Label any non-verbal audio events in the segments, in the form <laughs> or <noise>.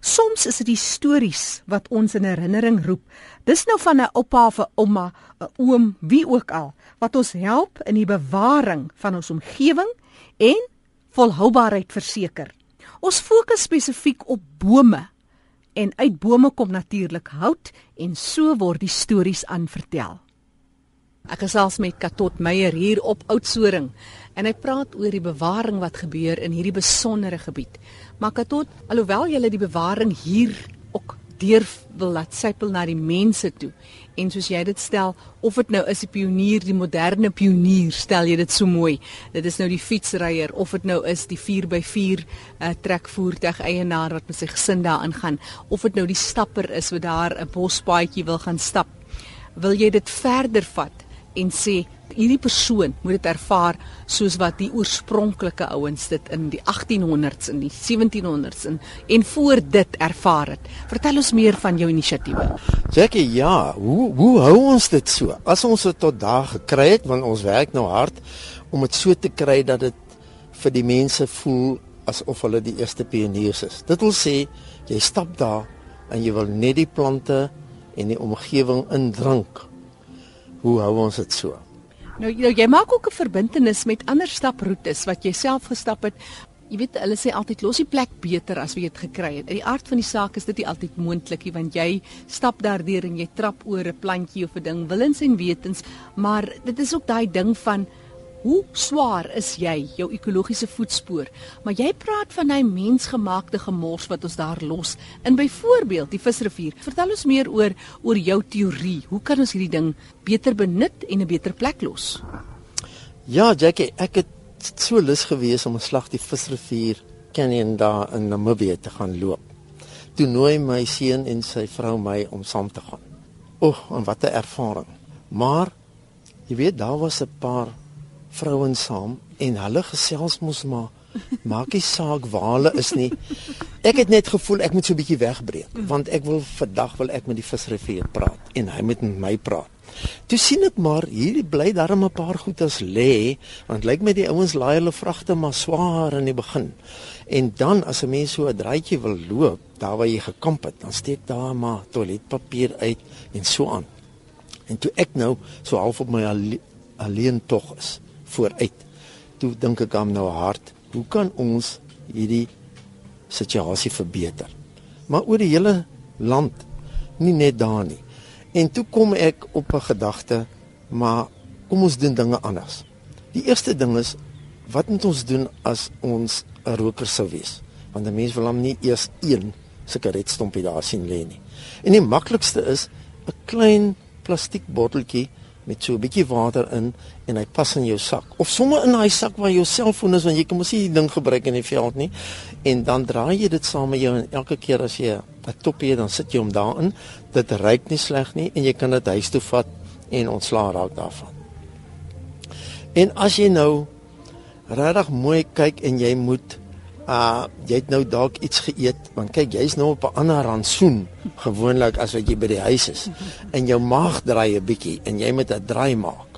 Soms is dit die stories wat ons in herinnering roep. Dis nou van 'n oupa of 'n ouma, 'n oom, wie ook al, wat ons help in die bewaring van ons omgewing en volhoubaarheid verseker. Ons fokus spesifiek op bome en uit bome kom natuurlik hout en so word die stories aanvertel. Ek gesels met Katot Meyer hier op Oudtshoorn en hy praat oor die bewaring wat gebeur in hierdie besondere gebied. Maar Katot, alhoewel jy die bewaring hier ook deur wil laat sypel na die mense toe en soos jy dit stel of dit nou is die pionier die moderne pionier stel jy dit so mooi. Dit is nou die fietsryer of dit nou is die 4x4 uh, trekvoertuig eienaar wat met sy gesin daarin gaan of dit nou die stapper is wat daar 'n bospaadjie wil gaan stap. Wil jy dit verder vat en sê hierdie persoon moet dit ervaar soos wat die oorspronklike ouens dit in die 1800s en die 1700s en, en voor dit ervaar het. Vertel ons meer van jou inisiatiewe. Jackie, ja, hoe hoe hou ons dit so? As ons dit tot daar gekry het, want ons werk nou hard om dit so te kry dat dit vir die mense voel asof hulle die eerste pioniers is. Dit wil sê jy stap daar en jy wil net die plante en die omgewing indrink hoe hou ons dit so? Nou, nou jy maak ook 'n verbintenis met ander staproetes wat jy self gestap het. Jy weet hulle sê altyd los die plek beter as wat jy dit gekry het. In die aard van die saak is dit nie altyd moontlik nie want jy stap daardeur en jy trap oor 'n plantjie of 'n ding willens en wetens, maar dit is ook daai ding van Hoe swaar is jy jou ekologiese voetspoor? Maar jy praat van hy mensgemaakte gemors wat ons daar los in byvoorbeeld die visrivier. Vertel ons meer oor oor jou teorie. Hoe kan ons hierdie ding beter benut en 'n beter plek los? Ja, Jackie, ek het so lus gewees om 'n slag die visrivier canyon daar in Namibië te gaan loop. Toe nooi my seun en sy vrou my om saam te gaan. Oeg, en wat 'n ervaring. Maar jy weet, daar was 'n paar vrouens saam en hulle gesels mos maar maak nie saak waar hulle is nie. Ek het net gevoel ek moet so 'n bietjie wegbreek want ek wil vandag wil ek met die visrivier praat en hy moet met my praat. Toe sien ek maar hierdie bly darm 'n paar goed as lê want lyk my die ouens laai hulle vragte maar swaar in die begin. En dan as 'n mens so 'n draaitjie wil loop daar waar jy gekamp het, dan steek daar maar toiletpapier uit en so aan. En toe ek nou so half op my alleen tog is vooruit. Toe dink ek aan nou hard, hoe kan ons hierdie situasie verbeter? Maar oor die hele land, nie net daar nie. En toe kom ek op 'n gedagte, maar kom ons doen dinge anders. Die eerste ding is wat moet ons doen as ons 'n roker sou wees? Want 'n mens wil hom nie eers een sigaretstompie daar sien lê nie. En die maklikste is 'n klein plastiek botteltjie met so 'n bietjie water in en hy pas in jou sak. Of sommer in daai sak waar jou selfoon is want jy kan mos nie die ding gebruik in die veld nie. En dan draai jy dit saam met jou en elke keer as jy 'n toppie dan sit jy hom daarin. Dit ruik nie sleg nie en jy kan dit huis toe vat en ontslaa raak daarvan. En as jy nou regtig mooi kyk en jy moet uh jy het nou dalk iets geëet want kyk jy's nou op 'n ander rantsoen gewoonlik as wat jy by die huis is en jou maag draai 'n bietjie en jy moet 'n draai maak.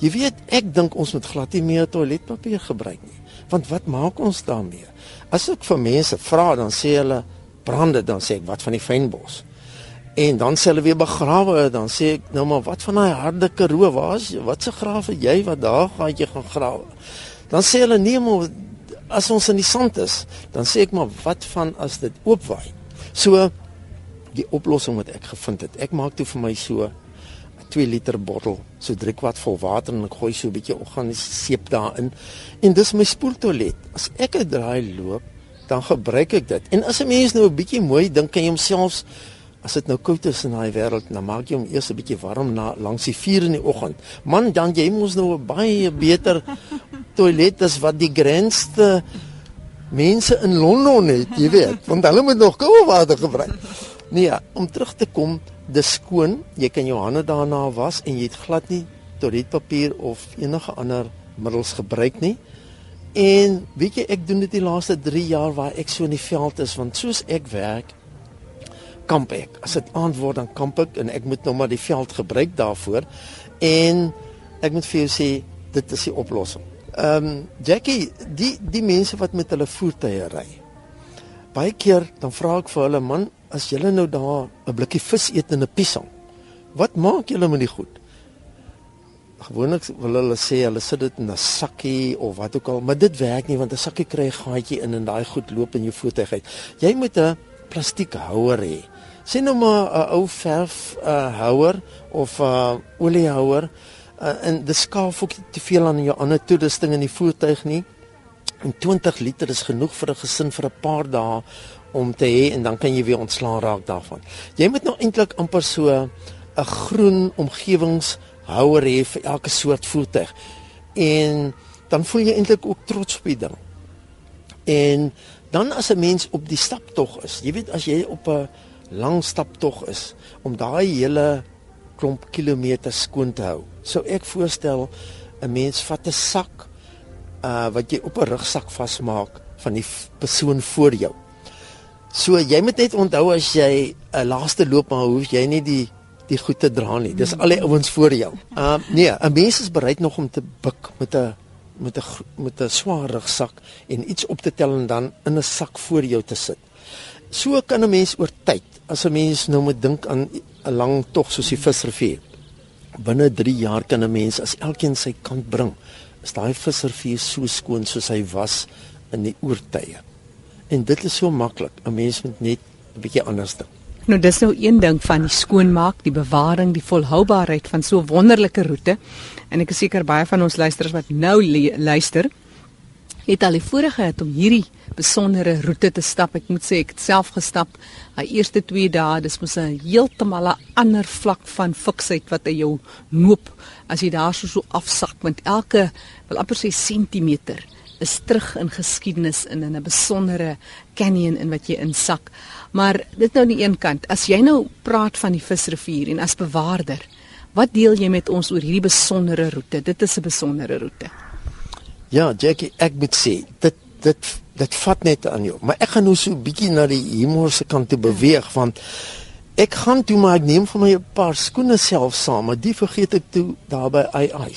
Jy weet ek dink ons moet glad nie meer toiletpapier gebruik nie want wat maak ons daarmee? As ek vir mense vra dan sê hulle brande dan sê ek wat van die fynbos? En dan sê hulle weer begrawe dan sê ek nou maar wat van daai harde karoo waar's wat se grawe jy wat daar gaan jy gaan grawe? Dan sê hulle nee maar as ons in die sand is, dan sê ek maar wat van as dit oopwaai. So die oplossing wat ek gevind het. Ek maak toe vir my so 'n 2 liter bottel, so 3 kwart vol water en ek gooi so 'n bietjie organiese seep daarin. En dis my spoeltoilet. As ek 'n draai loop, dan gebruik ek dit. En as 'n mens nou 'n bietjie mooi dink aan homself As dit nou koud is in daai wêreld, dan maak jy hom eers 'n bietjie warm na langs die vuur in die oggend. Man, dan jy mos nou 'n baie beter <laughs> toilet as wat die grensste mense in Londen het, jy weet, want hulle moet nog koue water gebruik. Nee, ja, om terug te kom, dis skoon. Jy kan jou hande daarna was en jy het glad nie toiletpapier of enige ander middels gebruik nie. En weet jy, ek doen dit die laaste 3 jaar waar ek so in die veld is, want soos ek werk, kamp ek. As dit aand word dan kamp ek en ek moet nou maar die veld gebruik daarvoor. En ek moet vir jou sê, dit is die oplossing. Ehm um, Jackie, die die mense wat met hulle voertuie ry. baie keer dan vra ek vir hulle man, as julle nou daar 'n blikkie vis eet in 'n piesang, wat maak julle met die goed? Gewoonlik wil hulle sê hulle sit dit in 'n sakkie of wat ook al, maar dit werk nie want 'n sakkie kry 'n gaatjie in en daai goed loop in jou voertuig uit. Jy moet 'n plastiek houer hê. Sien nou maar 'n ou verf uh, houer of 'n uh, oliehouer uh, en dit skaaf ook te veel aan jou ander toerusting in die voertuig nie. En 20 liter is genoeg vir 'n gesin vir 'n paar dae om te hê en dan kan jy weer ontslaan raak daarvan. Jy moet nou eintlik amper so 'n groen omgewingshouer hê vir elke soort voertuig. En dan voel jy eintlik ook trots op die ding. En dan as 'n mens op die staptog is, jy weet as jy op 'n lang staptog is om daai hele klomp kilometers skoon te hou. Sou ek voorstel 'n mens vat 'n sak uh wat jy op 'n rugsak vasmaak van die persoon voor jou. So jy moet net onthou as jy 'n laaste loop maar hoef jy nie die die goed te dra nie. Dis al die ouens voor jou. Uh nee, 'n mens is bereid nog om te buk met 'n met 'n met 'n swaar rugsak en iets op te tel en dan in 'n sak voor jou te sit. So kan 'n mens oor tyd, as 'n mens nou moet dink aan 'n lang tog soos die visrivier. Binne 3 jaar kan 'n mens as elkeen sy kant bring, is daai visrivier so skoon soos hy was in die oortye. En dit is so maklik. 'n Mens moet net 'n bietjie anders dink. Nou dis nou een ding van die skoonmaak, die bewaring, die volhoubaarheid van so wonderlike roete. En ek is seker baie van ons luisteraars wat nou luister, het al die voorreg gehad om hierdie besondere roete te stap. Ek moet sê ek het self gestap. Die eerste 2 dae, dis mos 'n heeltemal 'n ander vlak van fiksheid wat hy jou noop as jy daar so so afsak met elke wil amper sê sentimeter is terug in geskiedenis in 'n besondere canyon in wat jy insak. Maar dit nou aan die een kant, as jy nou praat van die visrivier en as bewaarder, wat deel jy met ons oor hierdie besondere roete? Dit is 'n besondere roete. Ja, Jackie, ek moet sê, dit dit dit vat net aan jou. Maar ek gaan nou so 'n bietjie na die humor se kant toe beweeg want ek gaan toe maar ek neem vir my 'n paar skoene self saam, maar die vergeet ek toe daar by ai.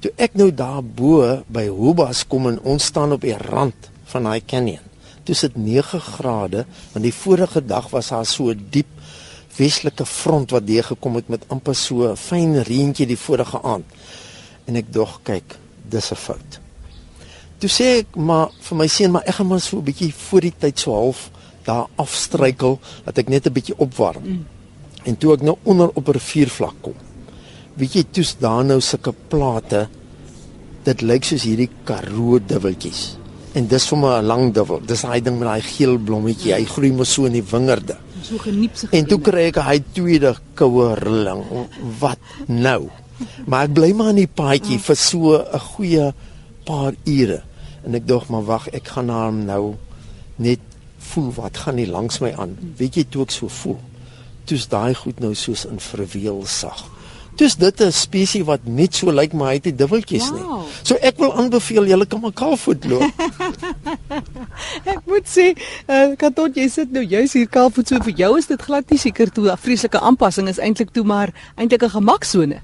Toe ek nou daar bo by Hobas kom en ons staan op die rand van daai canyon. Toe sit 9 grade want die vorige dag was daar so diep westelike front wat deur gekom het met amper so 'n fyn reentjie die vorige aand. En ek dog kyk, dis 'n fout. Toe sê ek maar vir my seun, maar ek gaan maar so 'n bietjie voor die tyd so half daar afstruikel dat ek net 'n bietjie opwarm. Mm. En toe ek nou onder op 'n riviervlak kom. Weet jy, toets daar nou sulke plate. Dit lyk soos hierdie karoo dubbeltjies. En dis sommer 'n lang dubbel. Dis daai ding met daai geel blommetjie. Hy groei mos so in die wingerde. So geniepsig. En toe kry ek hy tweede koue rilling. Wat nou? Maar ek bly maar in die paadjie mm. vir so 'n goeie paar ure. En ek dog maar wag ek gaan na hom nou net voel wat gaan nie langs my aan. Weet jy toe ek so voel toets daai goed nou soos in verweel sag toets dit 'n spesie wat net so lyk maar hy het die dubbeltjies wow. nie so ek wil aanbeveel julle kan maar kaalvoet loop. <laughs> Ek moet sê uh, kan tot jy sit nou juis hier kaalvoet so vir jou is dit glad nie seker toe 'n vreeslike aanpassing is eintlik toe maar eintlik 'n gemaksone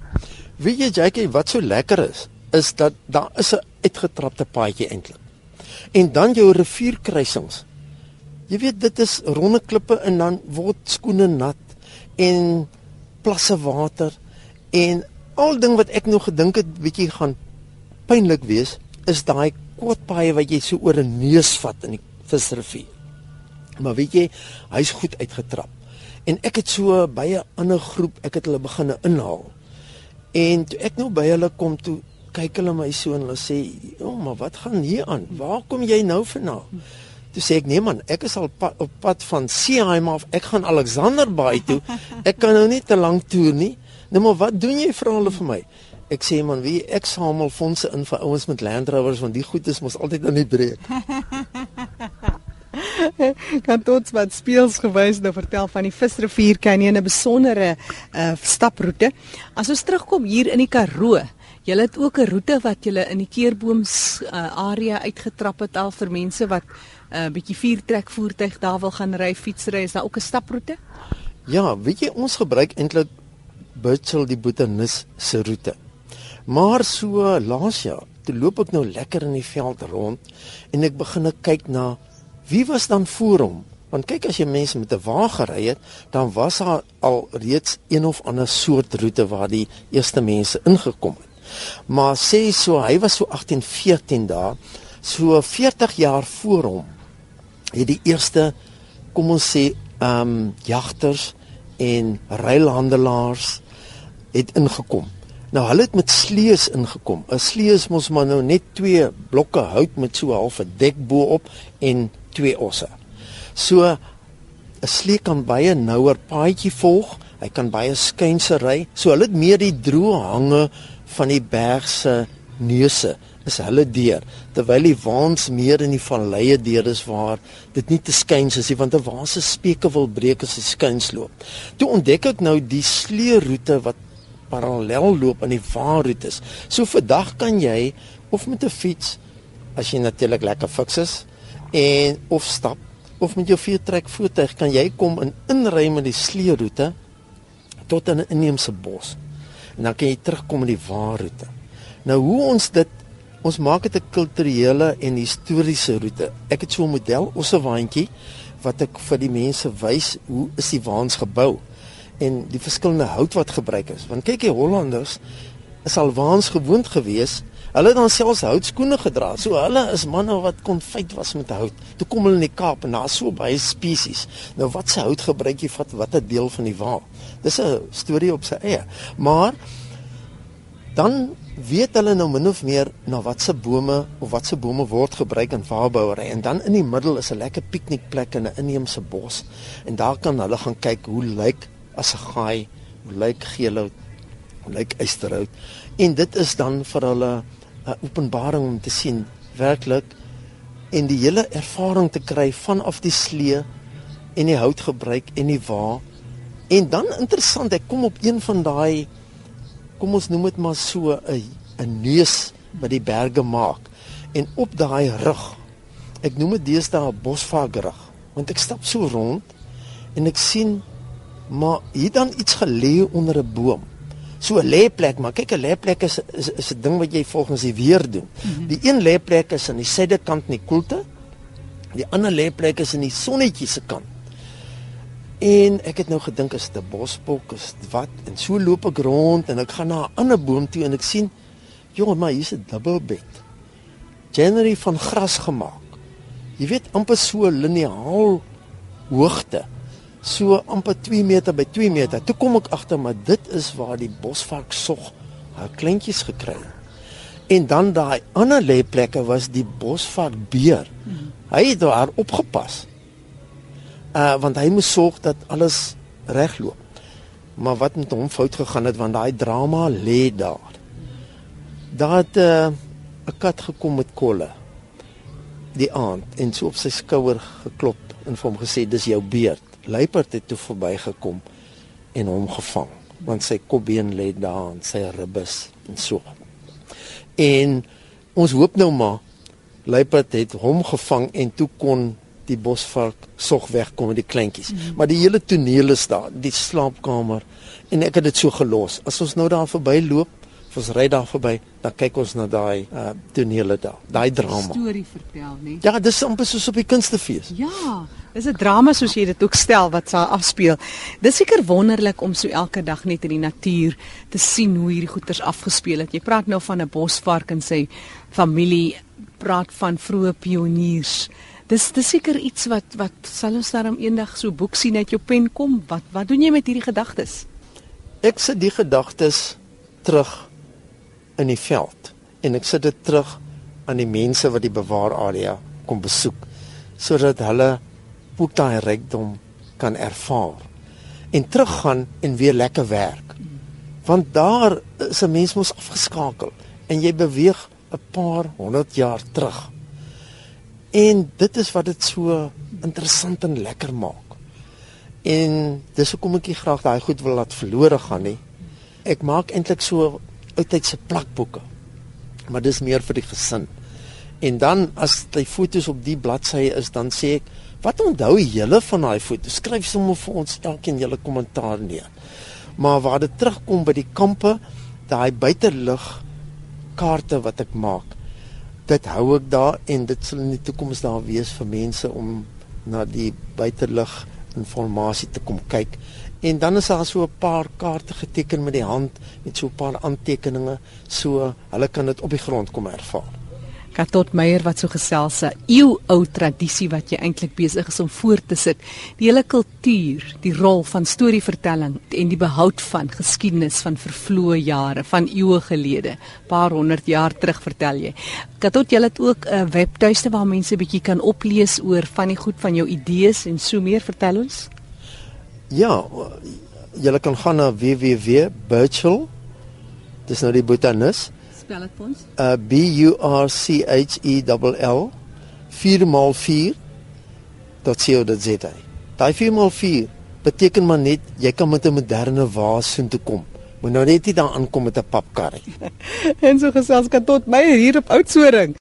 weet jy Jackie wat so lekker is is dat daar is 'n uitgetrapte paadjie eintlik. En dan jou rivierkruisings. Jy weet dit is ronde klippe en dan word skoene nat en plasse water en al ding wat ek nog gedink het bietjie gaan pynlik wees is daai kwartpaaie wat jy so oor 'n neus vat in die visrivier. Maar weet jy, hy's goed uitgetrap. En ek het so by 'n ander groep, ek het hulle begine inhaal. En toe ek nou by hulle kom toe kyk hulle my so en hulle sê, "O, oh, maar wat gaan hier aan? Waar kom jy nou vandaan?" Toe sê ek, "Nee man, ek is al pa, op pad van Seeheim af. Ek gaan Alexanderbaai toe. <laughs> Ek kan nou nie te lank toer nie. Nou maar wat doen jy vra hulle vir my?" Ek sê man, wie ek samel fondse in vir ouens met Land Rovers want die goed is mos altyd aan die breek. <laughs> <laughs> kan tots wat speels gewys nou vertel van die Visrivier Canyon 'n besondere uh, staproete. As ons terugkom hier in die Karoo, Julle het ook 'n roete wat julle in die Keerbooms uh, area uitgetrap het al vir mense wat 'n uh, bietjie viertrek voertuig daar wil gaan ry, fietsry, is daar ook 'n staproete? Ja, weet jy ons gebruik eintlik Butchel die Botanis se roete. Maar so laas jaar, toe loop ek nou lekker in die veld rond en ek begin kyk na Wie was dan voor hom? Want kyk as jy mense met 'n wa gery het, dan was daar al reeds een of ander soort roete waar die eerste mense ingekom het. Maar sê so, hy was so 1814 daar, so 40 jaar voor hom het die eerste kom ons sê ehm um, jagters en ruilhandelaars het ingekom. Nou hulle het met slees ingekom. 'n Slees mos maar nou net twee blokke hout met so 'n halfe dek bo-op en twee osse. So 'n slee kan baie nouer paadjie volg. Hy kan baie skynse ry. So hulle het meer die droë hange van die berg se neuse is hulle deur terwyl die waans meer in die valleie deur is waar dit nie te skuins is nie want 'n waans se speke wil breek as hy skuins loop. Toe ontdek ek nou die sleeroete wat parallel loop aan die waarroetes. So vandag kan jy of met 'n fiets as jy natuurlik lekker fiks is en of stap of met jou viertrek voertuig kan jy kom in inry met die sleeroete tot in 'n inheemse bos. En dan kan jy terugkom in die waarroete. Nou hoe ons dit ons maak dit 'n kulturele en historiese roete. Ek het so 'n model, waantjie wat ek vir die mense wys hoe is die waans gebou en die verskillende hout wat gebruik is. Want kyk, die Hollanders is al waans gewoond gewees. Hulle het dan selfs houtskoene gedra. So hulle is manne wat kon feit was met hout. Toe kom hulle in die Kaap en daar so baie spesies. Nou wat se hout gebruik jy vat watter deel van die wa? Dis 'n storie op sy eie. Maar dan weet hulle nou min of meer na watse bome of watse bome word gebruik in vaarbouery en dan in die middel is 'n lekker piknikplek in 'n inheemse bos en daar kan hulle gaan kyk hoe lyk as 'n gaai, lyk geelhout, lyk eysterhout. En dit is dan vir hulle 'n openbaring om te sien werklik en die hele ervaring te kry vanaf die slee en die hout gebruik en die wa. En dan interessant, ek kom op een van daai kom ons noem dit maar so 'n 'n neus wat die berge maak en op daai rug. Ek noem dit deesdae 'n bosvagrug want ek stap so rond en ek sien maar hier dan iets gelê onder 'n boom. So 'n lêplek, maar kyk 'n lêplek is is, is 'n ding wat jy volgens die weer doen. Mm -hmm. Die een lêplek is aan die suidekant in die koelte. Die ander lêplek is in die sonnetjie se kant. En ek het nou gedink is dit 'n bosbok is wat en so loop ek rond en ek gaan na 'n ander boom toe en ek sien jongen maar hier's 'n dubbelbed. January van gras gemaak. Jy weet amper so liniaal hoogte so amper 2 meter by 2 meter. Toe kom ek agter maar dit is waar die bosvark sog haar kleintjies gekry het. En dan daai ander lêplekke was die bosvark beer. Hy het daar opgepas. Uh want hy moes sorg dat alles regloop. Maar wat met hom fout gegaan het want daai drama lê daar. Het 'n uh, kat gekom met kolle die aand en so op sy skouer geklop en vir hom gesê dis jou beurt luiperd het toe verbygekom en hom gevang want sy kopbeen lê daar en sy ribbes en so. En ons hoop nou maar luiperd het hom gevang en toe kon die bosvark sog wegkom met die kleintjies. Mm. Maar die hele toneel is daar, die slaapkamer en ek het dit so gelos. As ons nou daar verbyloop, ons ry daar verby, dan kyk ons na daai uh tonele daar, daai drama. Storie vertel, nee. Ja, dis amper soos op die kunstefees. Ja, Dis 'n drama soos jy dit ook stel wat sal afspeel. Dis seker wonderlik om so elke dag net in die natuur te sien hoe hierdie goeters afgespeel het. Jy praat nou van 'n bosvark en sy familie, praat van vroeë pioniers. Dis dis seker iets wat wat sal ons daarom eendag so boek sien uit jou pen kom. Wat wat doen jy met hierdie gedagtes? Ek sit die gedagtes terug in die veld en ek sit dit terug aan die mense wat die bewaar area kom besoek sodat hulle ook daai rykdom kan ervaar en teruggaan en weer lekker werk. Want daar is 'n mens mos afgeskakel en jy beweeg 'n paar honderd jaar terug. En dit is wat dit so interessant en lekker maak. En dis hoekom ek nie graag daai goed wil laat verlore gaan nie. Ek maak eintlik so oudtydse plakboeke. Maar dis meer vir die gesin. En dan as die fotos op die bladsy is, dan sê ek Wat onthou julle van daai foto? Skryf sommer vir ons elkeen julle kommentaar neer. Maar waar dit terugkom by die kampe, daai buitelug kaarte wat ek maak. dit hou ek daar en dit sal in die toekoms daar wees vir mense om na die buitelug inligting te kom kyk. En dan is daar so 'n paar kaarte geteken met die hand met so 'n paar aantekeninge so hulle kan dit op die grond kom ervaar. Katot Meyer wat so gesels 'n eeu ou tradisie wat jy eintlik besig is om voort te sit. Die hele kultuur, die rol van storievertelling en die behoud van geskiedenis van vervloë jare, van eeue gelede, paar honderd jaar terug vertel jy. Katot jy het ook 'n webtuiste waar mense bietjie kan oplees oor van die goed van jou idees en so meer vertel ons. Ja, jy kan gaan na www.birchel. Dis nou die botanis spel dit ons? Uh B U R C H E L L 4x4 tot sien dit sê. Daai 4x4 beteken maar net jy kan met 'n moderne waas so toe kom. Moet nou net nie daar aankom met 'n papkarry. <laughs> en so gesels kan tot my hier op Oudtshoorn.